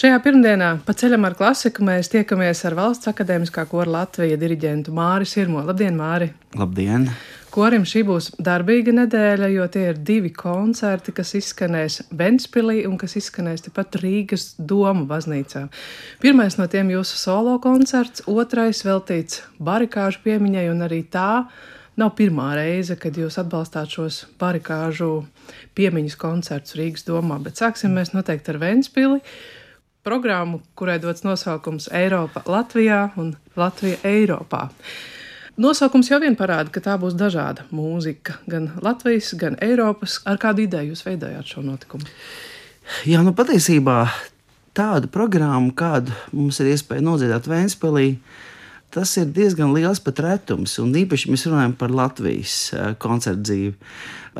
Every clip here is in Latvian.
Šajā pirmdienā pa ceļam ar klasiku mēs tiekamies ar Valsts akadēmiskā kora Latvija diriģentu Māri Sirmo. Labdien, Māri! Labdien! Korim šī būs darbīga nedēļa, jo tie ir divi koncerti, kas izskanēs Ventspilī un kas izskanēs tepat Rīgas domu baznīcā. Pirmais no tiem jūsu solo koncerts, otrais veltīts barikāžu piemiņai un arī tā nav pirmā reize, kad jūs atbalstāt šos barikāžu piemiņas koncertus Rīgas domā, bet sāksim mēs noteikti ar Ventspili programmu, kurai dots nosaukums Eiropa Latvijā un Latvija Eiropā. Nosaukums jau vien parāda, ka tā būs dažāda mūzika, gan Latvijas, gan Eiropas. Ar kādu ideju jūs veidojāt šo notikumu? Jā, nu patiesībā tādu programmu, kādu mums ir iespēja nodziedāt Vēnspēlī, tas ir diezgan liels pat retums, un īpaši mēs runājam par Latvijas eh, koncertu dzīvi.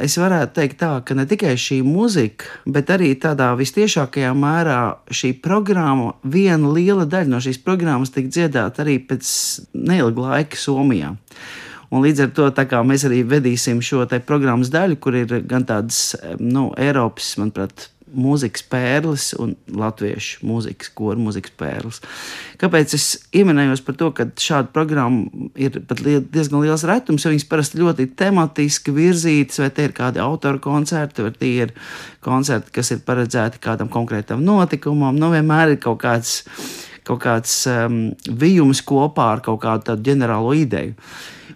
Es varētu teikt, tā, ka ne tikai šī mūzika, bet arī tādā vistiešākajā mērā šī programma, viena liela daļa no šīs programmas tika dziedāta arī pēc neilga laika Somijā. Un līdz ar to mēs arī vedīsim šo programmas daļu, kur ir gan tādas nu, Eiropas, manuprāt, mūzikas pērles un latviešu mūzikas, koru mūzikas pērles. Kāpēc es pieminējos par to, ka šāda programma ir pat diezgan liels retums, jo viņas parasti ļoti tematiski virzītas, vai tie ir kādi autoru koncerti, vai tie ir koncerti, kas ir paredzēti kādam konkrētam notikumam. Nu, vienmēr ir kaut kāds, kaut kāds um, vijums kopā ar kaut kādu ģenerālo ideju.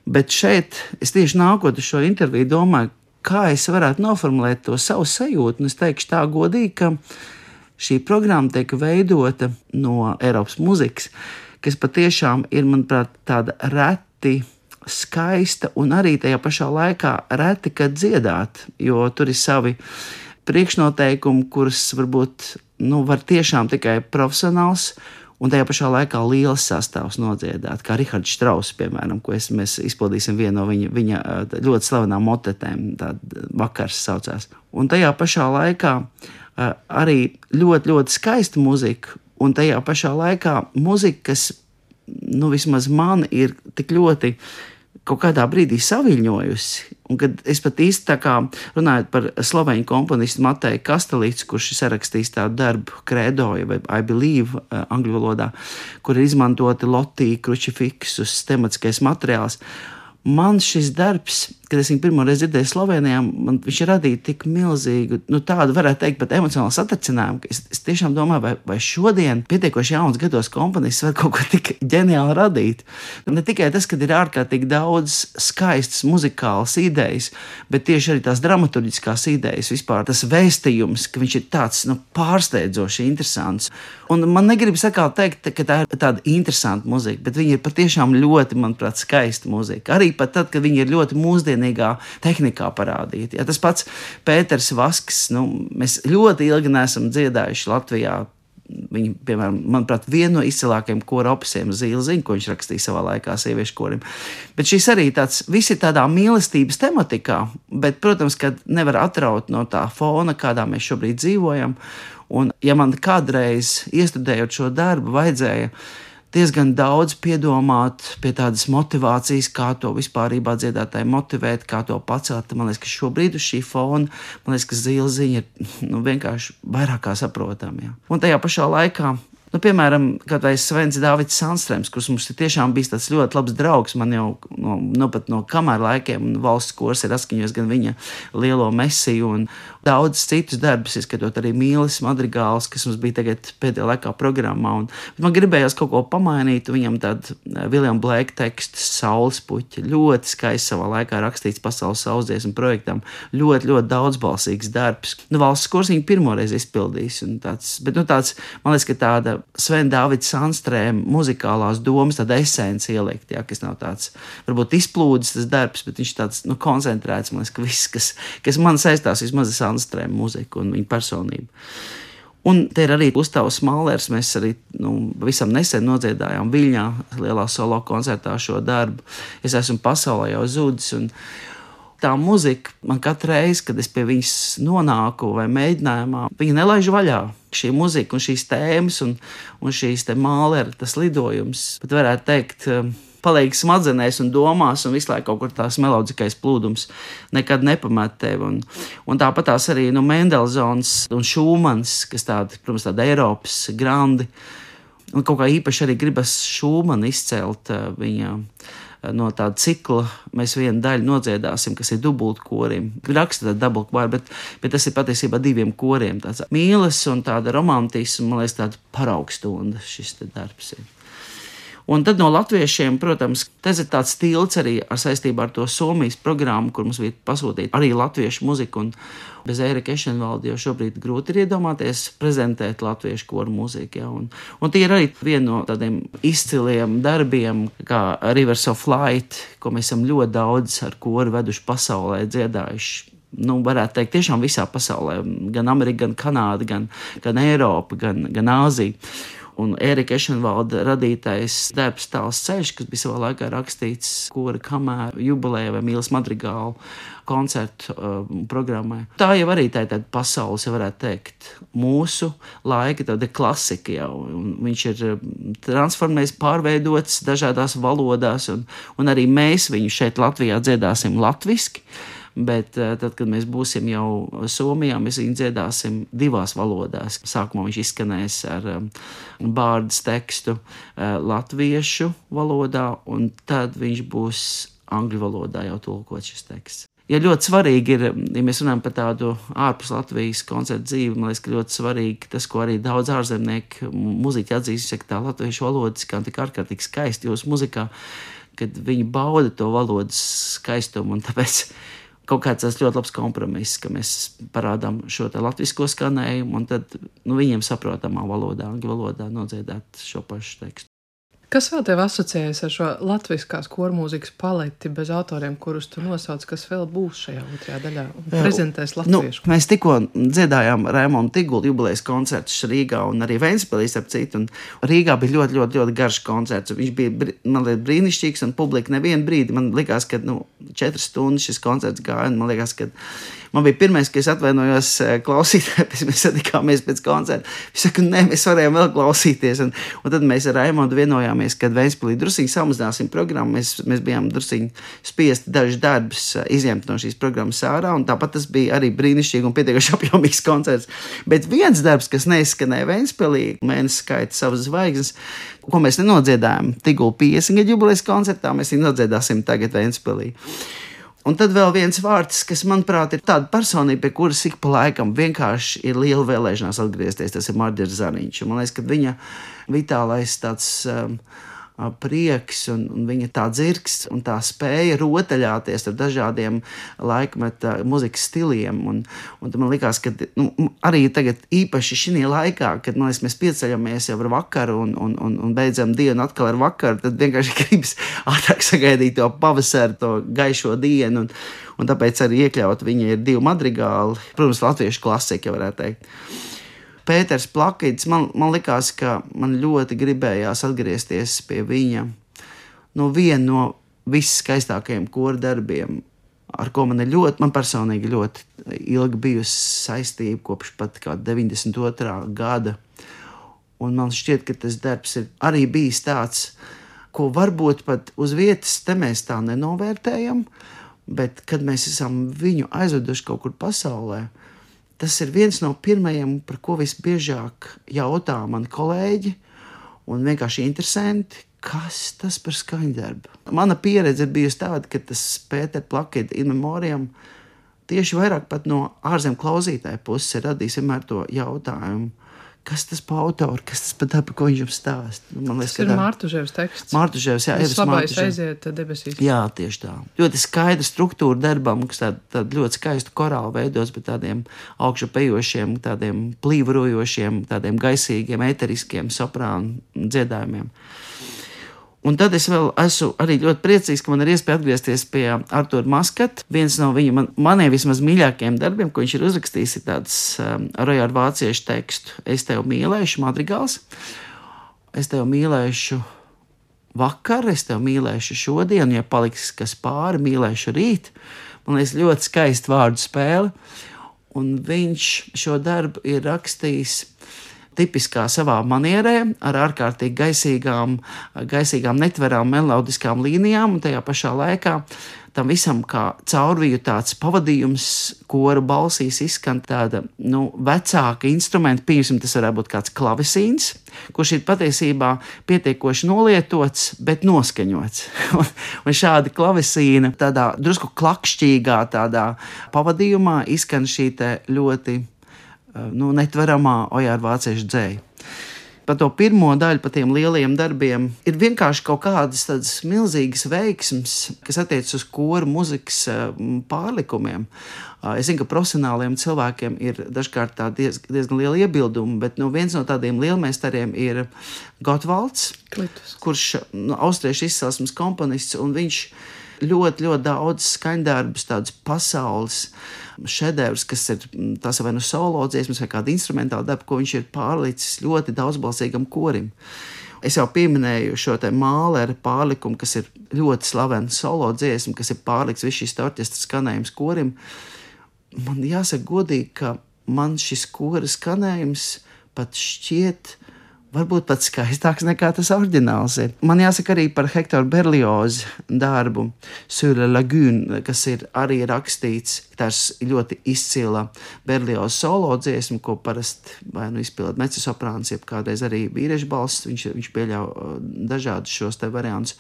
Bet šeit es tieši nākot uz šo interviju, domāju, kā es varētu noformulēt to savu sajūtu. Un es teikšu tā godīgi, ka šī programma tiek veidota no Eiropas mūzikas, kas patiešām ir, manuprāt, tāda reti skaista un arī tajā pašā laikā reti, kad dziedāt, jo tur ir savi priekšnoteikumi, kurus varbūt nu, var tiešām tikai profesionāls un tajā pašā laikā liels sastāvs nodziedāt, kā Rahards Strauss, piemēram, ko es, mēs izpildīsim vienu no viņa, viņa ļoti slavenām motetēm, tāda vakars saucās. Un tajā pašā laikā arī ļoti, ļoti skaista muzika, un tajā pašā laikā muzika, kas, nu, vismaz man ir tik ļoti kaut kādā brīdī saviņojusi. Un kad es pat īsti tā kā runāju par sloveņu komponistu Mateju Kastelīcu, kurš ir sarakstījis tādu darbu, Credo, vai I believe, uh, angļu valodā, kur ir izmantoti lotī, krucifiksus, tematiskais materiāls. Man šis darbs kad es viņu pirmo reizi dzirdēju Slovenijā, man viņš radīja tik milzīgu, nu, tādu, varētu teikt, pat emocionālu satricinājumu, ka es, es tiešām domāju, vai, vai šodien, pietiekoši jauns gados, kompānijas var kaut ko tik ģeniāli radīt. Ne tikai tas, ka ir ārkārtīgi daudz skaistas muzikālas idejas, bet tieši arī tās dramaturgiskās idejas, vispār tas vēstījums, ka viņš ir tāds nu, pārsteidzoši interesants. Un man negribas atkal teikt, ka tā ir tāda interesanta mūzika, bet viņa ir patiešām ļoti, manuprāt, skaista mūzika. Arī pat tad, kad viņi ir ļoti mūsdienīgā tehnikā parādīti. Ja tas pats Pēters Vasks, nu, mēs ļoti ilgi neesam dziedājuši Latvijā. Viņa, piemēram, manuprāt, viena no izcilākajiem kora opusiem Zīle, ko viņš rakstīja savā laikā sieviešu korim. Bet šis arī tāds, viss ir tādā mīlestības tematikā, bet, protams, ka nevar atraut no tā fona, kādā mēs šobrīd dzīvojam. Un, ja man kādreiz iestudējot šo darbu, vajadzēja diezgan daudz piedomāt pie tādas motivācijas, kā to vispār dziedātāji motivēt, kā to pacelt. Man liekas, ka šobrīd uz šī fona, man liekas, ka zila ziņa ir nu, vienkārši vairāk kā saprotama. Ja. Un tajā pašā laikā Nu, piemēram, kad es Svens Dārvids Sandstrēms, kurš mums ir tiešām bijis tāds ļoti labs draugs, man jau no, nu, no kamēr laikiem valsts kurs ir atskaņojis gan viņa lielo mesiju un daudz citus darbus, izskatot arī Mīlis Madrigāls, kas mums bija tagad pēdējā laikā programmā. Un, man gribējās kaut ko pamainīt, viņam tāda Viljama Blēka teksta saules puķa, ļoti skaisti savā laikā rakstīts pasaules sausdziesmu projektam, ļoti, ļoti daudzbalsīgs darbs. Nu, valsts kurs viņa pirmoreiz izpildījis, un tāds, bet, nu, tāds, man liekas, ka tāda Sven Dāvids Sandstrēma muzikālās domas, tāda esence ielikt, jā, kas nav tāds, varbūt izplūdes tas darbs, bet viņš tāds, nu, koncentrēts, man liekas, ka viss, kas, kas man saistās vismaz ar Sandstrēma muziku un viņa personību. Un te ir arī Gustavs Malers. Mēs arī nu, visam nesen nodziedājām Viļņā, lielā solo koncertā šo darbu. Es esmu pasaulē jau zudis. Un, tā muzika man katru reizi, kad es pie viņas nonāku vai mēģinājumā, viņa nelaiž vaļā. Šī muzika un šīs tēmas un, un šīs te mālera, tas lidojums, pat varētu teikt, um, paliek smadzenēs un domās, un visu laiku kaut kur tās melodiskais plūdums nekad nepamet tevi. Un, un tāpat tās arī nu, Mendelsons un Šūmans, kas tādi, protams, tādi Eiropas grandi. Un kaut kā īpaši arī gribas Šūmanu izcelt uh, viņa no tāda cikla mēs vienu daļu nodziedāsim, kas ir dubultkorim. Raksta tāda dubultkora, bet, bet tas ir patiesībā diviem koriem. Tāds mīlas un tāda romantisma, man liekas, tāda paraugstunda šis darbs ir. Un tad no latviešiem, protams, tas ir tāds stils arī ar saistībā ar to Somijas programmu, kur mums bija pasūtīta arī latviešu muzika. Un bez Eirika Ešenvalda jau šobrīd grūti ir iedomāties prezentēt latviešu koru mūziku. Ja? Un, un tie ir arī viena no tādiem izciliem darbiem, kā Rivers of Light, ko mēs esam ļoti daudz ar koru veduši pasaulē, dziedājuši nu, varētu teikt, tiešām visā pasaulē, gan Amerika, gan Kanāda, gan, gan Eiropa, gan, gan Āzija un Erika Ešenvalda radītais darbs Tāls ceļš, kas bija savā laikā rakstīts kora kamēr jubilejā vai mīlas madrigālu koncertu uh, programmai. Tā jau arī tā ir tāda pasaules, ja varētu teikt, mūsu laika tāda klasika jau. Un viņš ir um, transformējis, pārveidots dažādās valodās, un, un arī mēs viņu šeit Latvijā dziedāsim latviski. Bet uh, tad, kad mēs būsim jau Somijā, mēs viņu dziedāsim divās valodās. Sākumā viņš izskanēs ar um, bārdas tekstu uh, latviešu valodā, un tad viņš būs angļu valodā jau tulkot šis teksts. Ja ļoti svarīgi ir, ja mēs runājam par tādu ārpus Latvijas koncertu dzīvi, man liekas, ka ļoti svarīgi tas, ko arī daudz ārzemnieku muzeķi atzīst, ka tā latviešu valoda skan tik ārkārtīgi skaisti jūsu muzikā, kad viņi bauda to valodas skaistumu. Tāpēc kaut kāds tas ļoti labs kompromiss, ka mēs parādām šo latviešu skanējumu, un tad nu, viņiem saprotamā valodā, angļu valodā nodziedāt šo pašu tekstu. Kas vēl tev asociējas ar šo latviskās kormūzikas paleti bez autoriem, kurus tu nosauc, kas vēl būs šajā otrajā daļā un prezentēs nu, latviešu? Nu, mēs tikko dziedājām Raimonda Tigula jubilejas koncertus Rīgā un arī Ventspilī, ap citu, un Rīgā bija ļoti, ļoti, ļoti garš koncerts. Viņš bija, man liekas, brīnišķīgs un publika nevienu brīdi, man likās, ka, nu, četras stundas šis koncerts gāja, un man liekas, ka Man bija pirmais, kas atvainojos eh, klausītājiem, mēs satikāmies pēc koncerta. Viņš saka, nē, mēs varējām vēl klausīties. Un, un tad mēs ar Raimondu vienojāmies, ka Vēnspilī drusīgi samazināsim programmu. Mēs, mēs bijām drusīgi spiesti dažus darbus eh, izņemt no šīs programmas ārā. Tāpat tas bija arī brīnišķīgi un pietiekami apjomīgs koncerts. Bet viens darbs, kas neizskanēja Vēnspilī, mēnesis skaita savas zvaigznes, ko mēs nenodziedājām Tigula 50 gadu jubilejas koncertā, mēs viņu nodziedāsim tagad Vēnspilī. Un tad vēl viens vārds, kas, manuprāt, ir tāda personība, pie kuras ik pa laikam vienkārši ir liela vēlēšanās atgriezties. Tas ir Marģers Zaniņš. Man liekas, ka viņa vitālais tāds. Um, prieks un, un viņa tā dzirks un tā spēja rotaļāties ar dažādiem laikmeta muzikas stiliem. Un, un man liekas, ka nu, arī tagad, īpaši šī laikā, kad liekas, mēs pieceļamies jau ar vakaru un, un, un, un beidzam dienu atkal ar vakaru, tad vienkārši gribas ātrāk sagaidīt to pavasaru, to gaišo dienu. Un, un tāpēc arī iekļaut viņa ir divi madrigāli, protams, latviešu klasika, varētu teikt. Pēters Plakīts, man, man likās, ka man ļoti gribējās atgriezties pie viņa no viena no viskaistākajiem kora darbiem, ar ko man ir ļoti, man personīgi ļoti ilgi bijusi saistība kopš pat 92. gada. Un man šķiet, ka tas darbs ir arī bijis tāds, ko varbūt pat uz vietas te mēs tā nenovērtējam, bet kad mēs esam viņu aizveduši kaut kur pasaulē, Tas ir viens no pirmajiem, par ko visbiežāk jautā mani kolēģi un vienkārši interesanti, kas tas par skaņdarbu. Mana pieredze ir bijusi tāda, ka tas Pēters Plakets in memoriam tieši vairāk no ārzemju klausītāju puses ir radījis vienmēr to jautājumu kas tas par autoru, kas tas par dabu, ko viņš jums stāsta. Nu, man liekas, tas ir Mārtuževs teksts. Mārtuževs, jā, ir labais aiziet debesīs. Jā, tieši tā. Ļoti skaidra struktūra darbam, kas tāda tā ļoti skaistu korālu veidos, bet tādiem augšupejošiem, tādiem plīvojošiem, tādiem gaisīgiem, eteriskiem soprānu dziedājumiem. Un tad es vēl esmu arī ļoti priecīgs, ka man ir iespēja atgriezties pie Artura Maskata. Viens no viņa man, maniem vismaz mīļākajiem darbiem, ko viņš ir uzrakstījis, ir tāds um, rojāru vāciešu tekstu. Es tevi mīlēšu, madrigāls. Es tevi mīlēšu vakar, es tevi mīlēšu šodien, ja paliks kas pāri, mīlēšu rīt. Man liekas, ļoti skaista vārdu spēle. Un viņš šo darbu ir rakstījis tipiskā savā manierē, ar ārkārtīgi gaisīgām, gaisīgām netverām melodiskām līnijām, un tajā pašā laikā tam visam kā caurviju tāds pavadījums, kora balsīs izskan tāda nu, vecāka instrumenta, piemēram, tas varētu būt kāds klavesīns, kurš ir patiesībā pietiekoši nolietots, bet noskaņots. un, un šādi klavesīna tādā drusku klakšķīgā tādā pavadījumā izskan šī ļoti nu, netveramā ojāra vāciešu dzēja par to pirmo daļu, par tiem lielajiem darbiem, ir vienkārši kaut kādas tādas milzīgas veiksmes, kas attiecas uz koru mūzikas pārlikumiem. Es zinu, ka profesionāliem cilvēkiem ir dažkārt diez, diezgan liela iebilduma, bet nu, viens no tādiem lielmeistariem ir Gotvalds, Klitus. kurš nu, austriešu izcelsmes komponists, un viņš ļoti, ļoti daudz skaņdarbus, tādus pasaules šedevrs, kas ir mm, tas vai nu solo dziesmas, vai kāda instrumentāla darba, ko viņš ir pārlicis ļoti daudzbalsīgam korim. Es jau pieminēju šo mālera pārlikumu, kas ir ļoti slavena solo dziesma, kas ir pārlikts visu šīs orķestra skanējums korim. Man jāsaka godīgi, ka man šis kora skanējums pat šķiet varbūt pat skaistāks nekā tas oriģināls ir. Man jāsaka arī par Hektoru Berliozi darbu, Sula Lagūna, kas ir arī rakstīts. Tas ļoti izcila Berlioza solo dziesma, ko parasti vai nu izpildīja mecis soprāns, jeb kādreiz arī vīriešu balss. Viņš, viņš pieļauj uh, dažādus šos te variantus.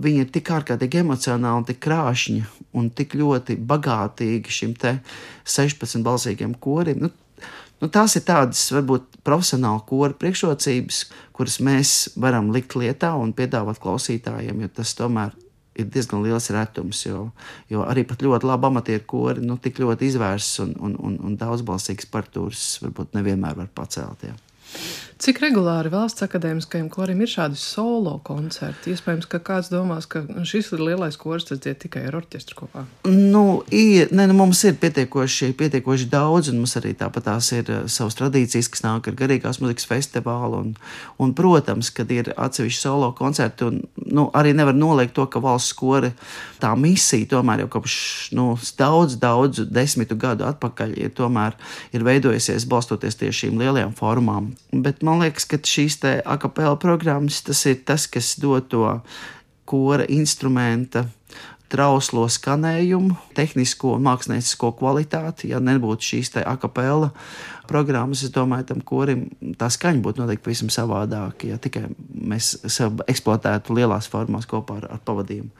Viņa ir tik ārkārtīgi emocionāli, tik krāšņa un tik ļoti bagātīga šim 16 balsīgiem korim. Nu, Nu, tās ir tādas, varbūt, profesionāla kora priekšrocības, kuras mēs varam likt lietā un piedāvāt klausītājiem, jo tas tomēr ir diezgan liels retums. Jo, jo arī ļoti labi amatieru kori, nu, tik ļoti izvērsts un, un, un, un daudzbalsīgs partūrs, varbūt nevienmēr var pacelt. Jā. Cik regulāri valsts akadēmiskajam korim ir šādi solo koncerti? Iespējams, ka kāds domās, ka šis ir lielais kurs, tas dzied tikai ar orķestru kopā. Nu, ir, ne, nu, mums ir pietiekoši, pietiekoši daudz, un mums arī tāpat tās ir uh, savas tradīcijas, kas nāk ar garīgās muzikas festivālu. Un, un, protams, kad ir atsevišķi solo koncerti, un nu, arī nevar noliegt to, ka valsts kori tā misija tomēr jau kopš nu, daudz, daudz desmitu gadu atpakaļ ir, tomēr, ir veidojusies balstoties tieši šīm lielajām formām. Bet, man liekas, ka šīs akapela programmas tas ir tas, kas dod to kora instrumenta trauslo skanējumu, tehnisko un māksliniecisko kvalitāti. Ja nebūtu šīs akapela programmas, es domāju, tam korim tā skaņa būtu noteikti pavisam savādāka, ja tikai mēs eksploatētu lielās formās kopā ar, ar pavadījumu.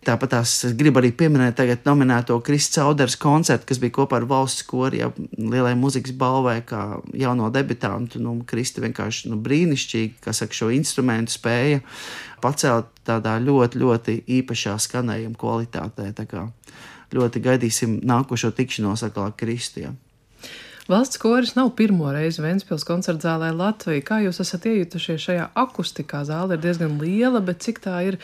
Tāpat tās gribu arī pieminēt tagad nominēto Kristus Cauders koncertu, kas bija kopā ar valsts kori, ja lielai muzikas balvai, kā jauno debitantu. Nu, Kristi vienkārši nu, brīnišķīgi, kā saka, šo instrumentu spēja pacelt tādā ļoti, ļoti īpašā skanējuma kvalitātē. Tā kā ļoti gaidīsim nākošo tikšanos ar Kristiju. Valsts koris nav pirmo reizi Vēncpils koncerta zālē Latvijā. Kā jūs esat iejutušies šajā akustikā? Zāle ir diezgan liela, bet cik tā ir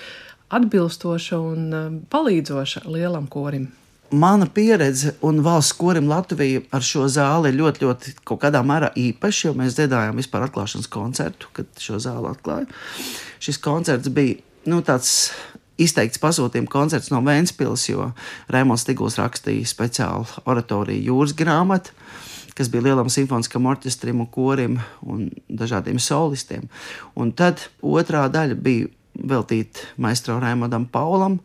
atbilstoša un um, palīdzoša lielam korim. Mana pieredze un valsts korim Latvijā ar šo zāli ir ļoti, ļoti kaut kādā mērā īpaša, jo mēs dziedājām vispār atklāšanas koncertu, kad šo zāli atklāja. Šis koncerts bija nu, tāds izteikts pasūtījuma koncerts no Vēncpils, jo Rēmons Tiguls rakstīja speciālu oratoriju jūras grāmatu kas bija lielam simfoniskam orķestrim un korim un dažādiem solistiem. Un tad otrā daļa bija veltīta maistro Raimondam Paulam.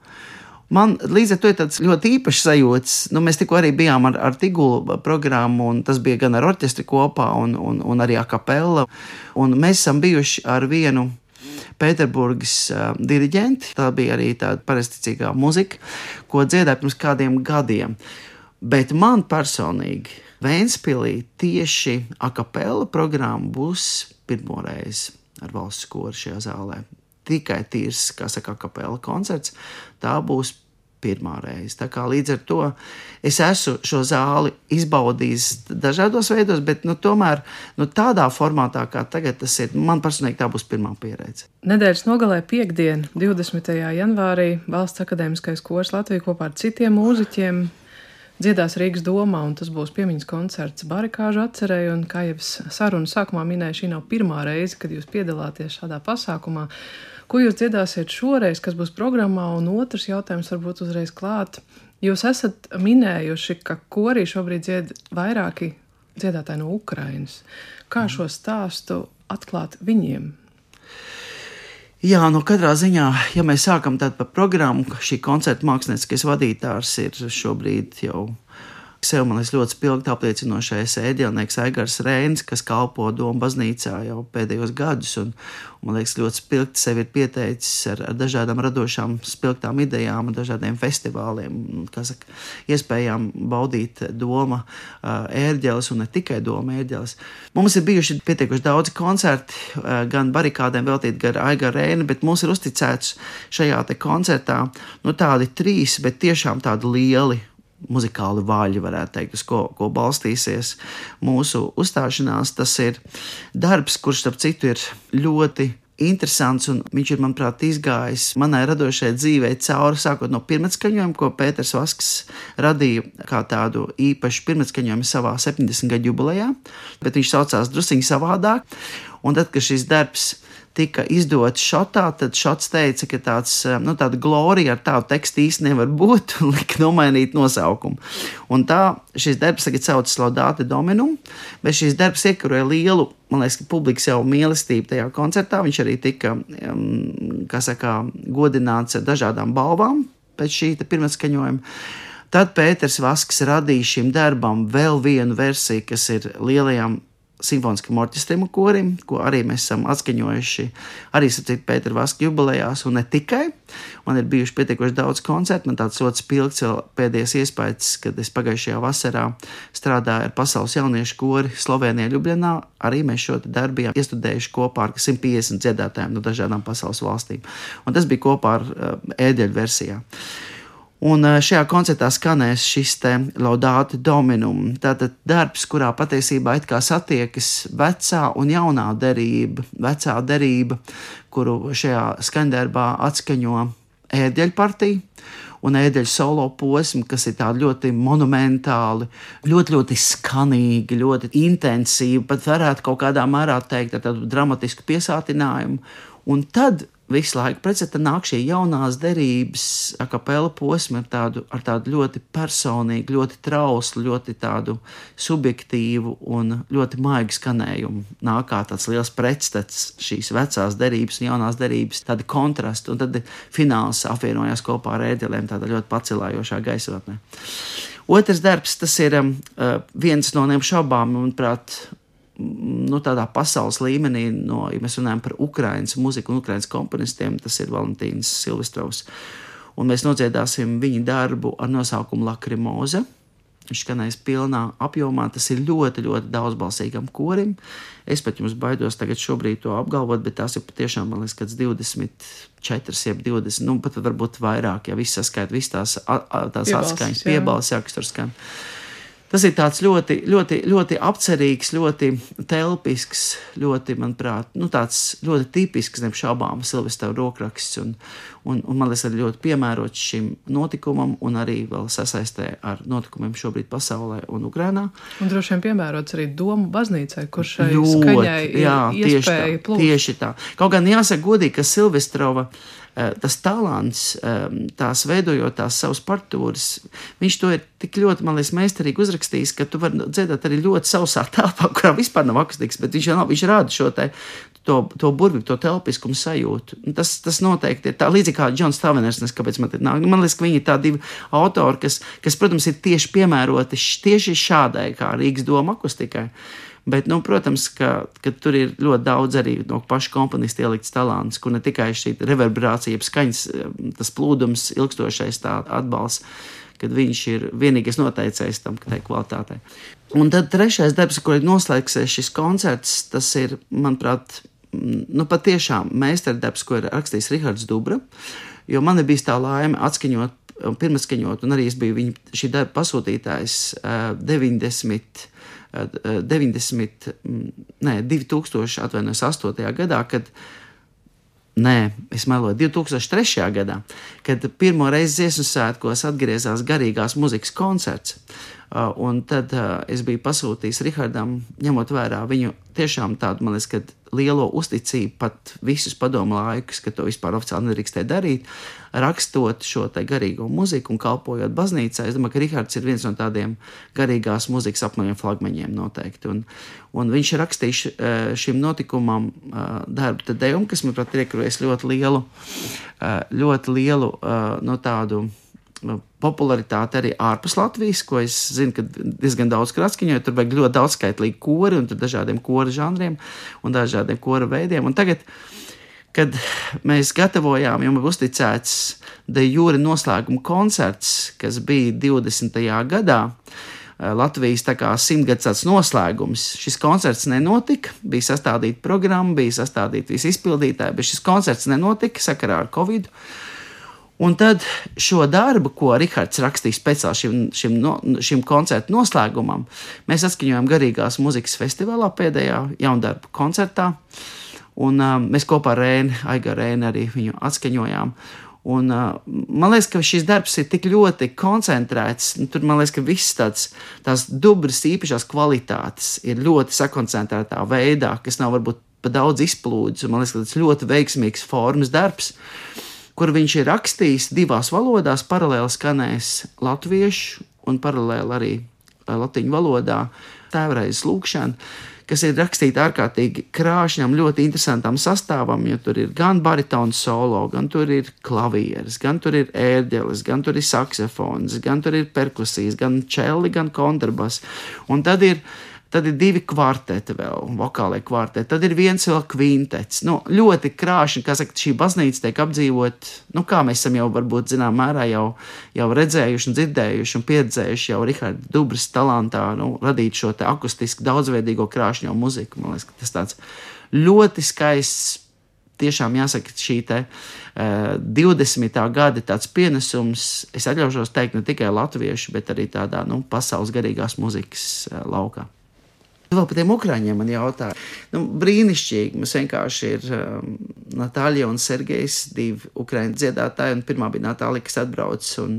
Man līdz ar to ir tāds ļoti īpašs sajūts. Nu, mēs tikko arī bijām ar, ar Tigulu programmu, un tas bija gan ar orķestri kopā, un, un, un arī akapela. Un mēs esam bijuši ar vienu Pēterburgas uh, diriģenti. Tā bija arī tāda parasticīgā muzika, ko dziedāja pirms kādiem gadiem. Bet man personīgi Vēnspīlī tieši akapela programma būs pirmo reizi ar valsts koru šajā zālē tikai tīrs, kā saka, kapela koncerts. Tā būs pirmā reize. Tā kā līdz ar to es esmu šo zāli izbaudījis dažādos veidos, bet nu, tomēr nu, tādā formātā, kā tagad tas ir, man personīgi tā būs pirmā pieredze. Nedēļas nogalē piekdien, 20. janvārī, Valsts akadēmiskais kurs Latvijā kopā ar citiem mūziķiem dziedās Rīgas domā, un tas būs piemiņas koncerts barikāžu atcerēju, un kā jau es sarunu sākumā minēju, šī nav pirmā reize, kad jūs piedalāties šādā pasākumā. Ko jūs dziedāsiet šoreiz, kas būs programmā, un otrs jautājums varbūt uzreiz klāt. Jūs esat minējuši, ka korī šobrīd dzied vairāki dziedātāji no Ukrainas. Kā šo stāstu atklāt viņiem? Jā, nu katrā ziņā, ja mēs sākam tādu par programmu, šī koncerta mākslinieckais vadītājs ir šobrīd jau Sev man ļoti spilgti apliecinošais ēdiennieks Aigars Rēns, kas kalpo Doma baznīcā jau pēdējos gadus. Un, un man liekas, ļoti spilgti sevi ir pieteicis ar, ar dažādām radošām, spilgtām idejām, dažādiem festivāliem, saka, iespējām baudīt doma ērģeles un ne tikai doma ērģeles. Mums ir bijuši pietiekuši daudz koncerti, gan barikādēm veltīti gar Aigara Rēni, bet mums ir uzticēts šajā koncertā nu, tādi trīs, bet tiešām tādi lieli muzikāli vaļi, varētu teikt, uz ko, ko balstīsies mūsu uzstāšanās. Tas ir darbs, kurš, starp citu, ir ļoti interesants, un viņš ir, manuprāt, izgājis manai radošajai dzīvei cauri, sākot no pirmatskaņojuma, ko Pēters Vasks radīja kā tādu īpašu pirmatskaņojumu savā 70. gadu jubilejā, bet viņš saucās drusciņi savādāk. Un tad, kad šis darbs tika izdots šotā, tad šots teica, ka tāds, eh, nu, tāda glorija ar tādu tekstu īsti nevar būt un lika nomainīt nosaukumu. Un tā šis darbs tagad saucas Laudāte Dominum, bet šis darbs iekaroja lielu, man liekas, publikas jau mīlestību tajā koncertā. Viņš arī tika, kā saka, godināts ar dažādām balvām pēc šī pirmā skaņojuma. Tad Pēters Vasks radīja šim darbam vēl vienu versiju, kas ir lielajām simfoniskam orķestrim un korim, ko arī mēs esam atskaņojuši arī sapcīt Pētera Vaska jubilejās, un ne tikai. Man ir bijuši pietiekoši daudz koncertu, man tāds ļoti spilgts pēdējais iespējas, kad es pagājušajā vasarā strādāju ar pasaules jauniešu kori Slovenijā Ljubljanā. Arī mēs šo darbu bijām iestudējuši kopā ar 150 dziedātājiem no dažādām pasaules valstīm. Un tas bija kopā ar uh, ēdeļu versijā. Un šajā koncertā skanēs šis te laudāta dominum. Tātad darbs, kurā patiesībā it kā satiekas vecā un jaunā derība, vecā derība, kuru šajā skandarbā atskaņo ēdeļu partija un ēdeļu solo posmu, kas ir ļoti monumentāli, ļoti, ļoti skanīgi, ļoti intensīvi, pat varētu kaut kādā mērā teikt ar tādu dramatisku piesātinājumu. Un tad visu laiku pretstatā nāk šī jaunās derības, akapela posma ar tādu, ar tādu ļoti personīgu, ļoti trauslu, ļoti tādu subjektīvu un ļoti maigu skanējumu. Nāk kā tāds liels pretstats šīs vecās derības un jaunās derības, tādi kontrasti, un tad fināls apvienojās kopā ar ēdelēm tādā ļoti pacelājošā gaisotnē. Otrs darbs, tas ir um, uh, viens no neapšaubām, manuprāt, nu, tādā pasaules līmenī, no, ja mēs runājam par Ukraiņas mūziku un Ukraiņas komponistiem, tas ir Valentīns Silvestrovs. Un mēs nodziedāsim viņa darbu ar nosaukumu Lakrimoza. Viņš skanēs pilnā apjomā. Tas ir ļoti, ļoti daudzbalsīgam korim. Es pat jums baidos tagad šobrīd to apgalvot, bet tās ir patiešām, man liekas, kāds 24, jeb 20, nu pat varbūt vairāk, ja viss saskaita, visas tās, tās atskaņas, piebalsi, jā, kas tur skan. Uh, Tas ir tāds ļoti, ļoti, ļoti apcerīgs, ļoti telpisks, ļoti, manuprāt, nu, tāds ļoti tipisks, neapšaubām, Silvestra rokraksts. Un, un, un man liekas, arī ļoti piemērots šim notikumam, un arī vēl sasaistē ar notikumiem šobrīd pasaulē un Ukrainā. Un droši vien piemērots arī domu baznīcai, kur šai ļoti, skaņai jā, ir tieši tā, plūst. tieši tā. Kaut gan jāsaka godīgi, ka Silvestrova Eh, tas talants, ehm, tās veidojot tās savas partitūras, viņš to ir tik ļoti, man liekas, meistarīgi uzrakstījis, ka tu vari dziedāt arī ļoti sausā telpā, kurā vispār nav akustikas, bet viņš jau nav, viņš rāda šo te. To, to burvīgu, to telpiskumu sajūtu. Tas, tas noteikti ir tā līdzīgi kā Džons Taveners. Kāpēc man, nāk, man liekas, ka viņi ir tādi divi autori, kas, kas, protams, ir tieši piemēroti tieši šādai kā Rīgas doma akustikai. Uh, Bet, nu, protams, ka, ka tur ir ļoti daudz arī no paša komponista ielikts talants, kur ne tikai šī reverberācija, skaņas, tas plūdums, ilgstošais tā atbalsts, kad viņš ir vienīgais noteicējs tam kvalitātei. Un tad trešais darbs, kur ir noslēgsies šis koncerts, tas ir, manuprāt, nu, patiešām meistardarbs, ko ir rakstījis Rihards Dubra. Jo man ir bijis tā laime atskaņot, pirmskaņot, un arī es biju viņa šī darba pasūtītājs uh, 90. 90, nē, 2000, atvainojos, 8. gadā, kad, nē, es meloju, 2003. gadā, kad pirmo reizi dziesmu svētkos atgriezās garīgās muzikas koncerts. Un tad es biju pasūtījis Rihardam, ņemot vērā viņu tiešām tādu, man liekas, lielo uzticību, pat visus padomu laikus, ka to vispār oficiāli nedrīkstēja darīt, rakstot šo garīgo muziku un kalpojot baznīcā. Es domāju, ka Rihards ir viens no tādiem garīgās muzikas apmeņiem flagmaņiem noteikti. Un, un viņš ir rakstījis šim notikumam darbu dejumu, kas, manuprāt, ir iekrojis ļoti lielu, ļoti lielu no tādu popularitāti arī ārpus Latvijas, ko es zinu, ka diezgan daudz krāskaņo, tur vajag ļoti daudz skaitlīgi kori un dažādiem kora žanriem un dažādiem kora veidiem. Un tagad, kad mēs gatavojām, jau bija uzticēts De Jūra noslēguma koncerts, kas bija 20. gadā, eh, Latvijas simtgadsimta noslēgums. Šis koncerts nenotika, bija sastādīta programma, bija sastādīta visi izpildītāji, bet šis koncerts nenotika sakarā ar Covid. -u. Un tad šo darbu, ko Rahards rakstīja speciāli šim, šim, no, šim koncerta noslēgumam, mēs atskaņojām Garīgās muzikas festivālā pēdējā jaundarbu koncertā. Un, uh, mēs kopā ar Rēnu, Aigaru Rēnu arī viņu atskaņojām. Un, uh, man liekas, ka šis darbs ir tik ļoti koncentrēts. Tur man liekas, ka visas tāds, tās dubras īpašās kvalitātes ir ļoti sakoncentrētā veidā, kas nav varbūt pa daudz izplūdes. Man liekas, ka tas ļoti veiksmīgs formas darbs. Uh, kur viņš ir rakstījis divās valodās, paralēli skanēs latviešu un paralēli arī eh, latviešu valodā tēvreizes lūkšana, kas ir rakstīta ārkārtīgi krāšņam, ļoti interesantam sastāvam, jo tur ir gan baritons solo, gan tur ir klavieres, gan tur ir ērģeles, gan tur ir saksofons, gan tur ir perkusijas, gan čeli, gan kontrabas. Un tad ir Tad ir divi kvarteti vēl, vokālai kvarteti. Tad ir viens vēl kvintets. Nu, ļoti krāšņi, kā saka, šī baznīca tiek apdzīvot, nu, kā mēs esam jau varbūt zinām mērā jau, jau redzējuši un dzirdējuši un pieredzējuši jau Riharda Dubras talantā, nu, radīt šo te akustisku daudzveidīgo krāšņo muziku. Man liekas, tas tāds ļoti skaists. Tiešām jāsaka, šī te, uh, 20. gada tāds pienesums, es atļaušos teikt, ne tikai latviešu, bet arī tādā nu, pasaules garīgās muzikas uh, laukā. Vēl par tiem ukrāņiem man jautāja. Nu, brīnišķīgi. Mums vienkārši ir um, Natālija un Sergejs, divi ukrāņu dziedātāji. Pirmā bija Natālija, kas atbrauc. Un,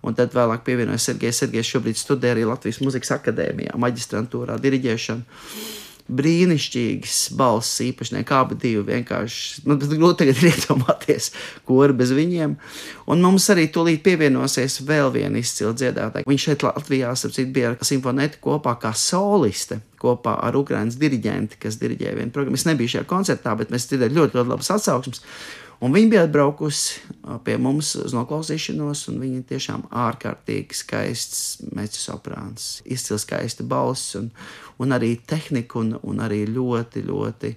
un tad vēlāk pievienojas Sergejs. Sergejs šobrīd studē arī Latvijas Mūzikas akadēmijā, maģistrantūrā, diriģēšanu brīnišķīgas balss īpašnieki, abi divi vienkārši. Man nu, grūti tagad iedomāties, ko ar bez viņiem. Un mums arī tūlīt pievienosies vēl viena izcila dziedātāja. Viņš šeit Latvijā, apcīt, bija ar simfonētu kopā kā soliste. Kopā ar Ukrāņas diriģenti, kas diriģēja vienu programmu. Es nebiju šajā koncertā, bet mēs dzirdējām ļoti, ļoti labas atsauksmes. Un viņa bija atbraukusi pie mums uz noklausīšanos, un viņa tiešām ārkārtīgi skaists mecu soprāns, izcils skaista balss, un, un arī tehnika, un, un arī ļoti, ļoti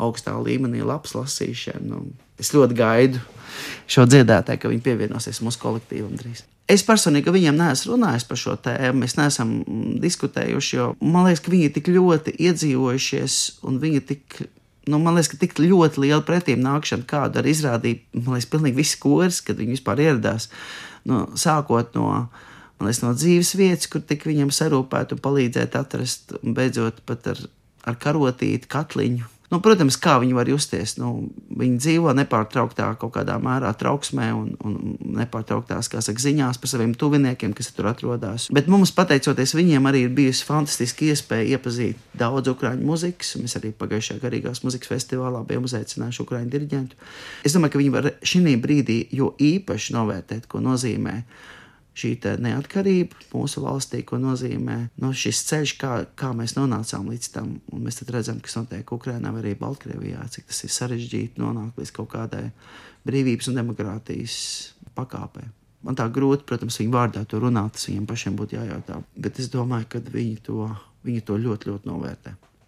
augstā līmenī labs lasīšana. Nu, es ļoti gaidu šo dziedātāju, ka viņi pievienosies mūsu kolektīvam drīz. Es personīgi viņiem neesmu runājis par šo tēmu, mēs neesam diskutējuši, jo man liekas, ka viņi ir tik ļoti iedzīvojušies un viņi tik nu, man liekas, ka tik ļoti liela pretīm nākšana, kāda arī izrādīja, man liekas, pilnīgi visi koris, kad viņi vispār ieradās. Nu, sākot no, liekas, no dzīves vietas, kur tik viņam sarūpēt un palīdzēt atrast, un beidzot pat ar, ar karotīti, katliņu, Nu, protams, kā viņi var justies. Nu, viņi dzīvo nepārtrauktā kaut kādā mērā trauksmē un, un nepārtrauktās saka, ziņās par saviem tuviniekiem, kas tur atrodas. Bet mums, pateicoties viņiem, arī ir bijusi fantastiska iespēja iepazīt daudz ukrāņu muzikas. Mēs arī pagājušajā garīgās muzikas festivālā bijām uzaicinājuši ukrāņu diriģentu. Es domāju, ka viņi var šī brīdī jo īpaši novērtēt, ko nozīmē šī neatkarība mūsu valstī, ko nozīmē nu, šis ceļš, kā, kā mēs nonācām līdz tam. Un mēs redzam, kas notiek Ukrajinā, arī Baltkrievijā, cik tas ir sarežģīti nonākt līdz kaut kādai brīvības un demokrātijas pakāpei. Man tā grūti, protams, viņu vārdā to runāt, tas viņiem pašiem būtu jājautā. Bet es domāju, ka viņi to, viņi to ļoti, ļoti novērtē.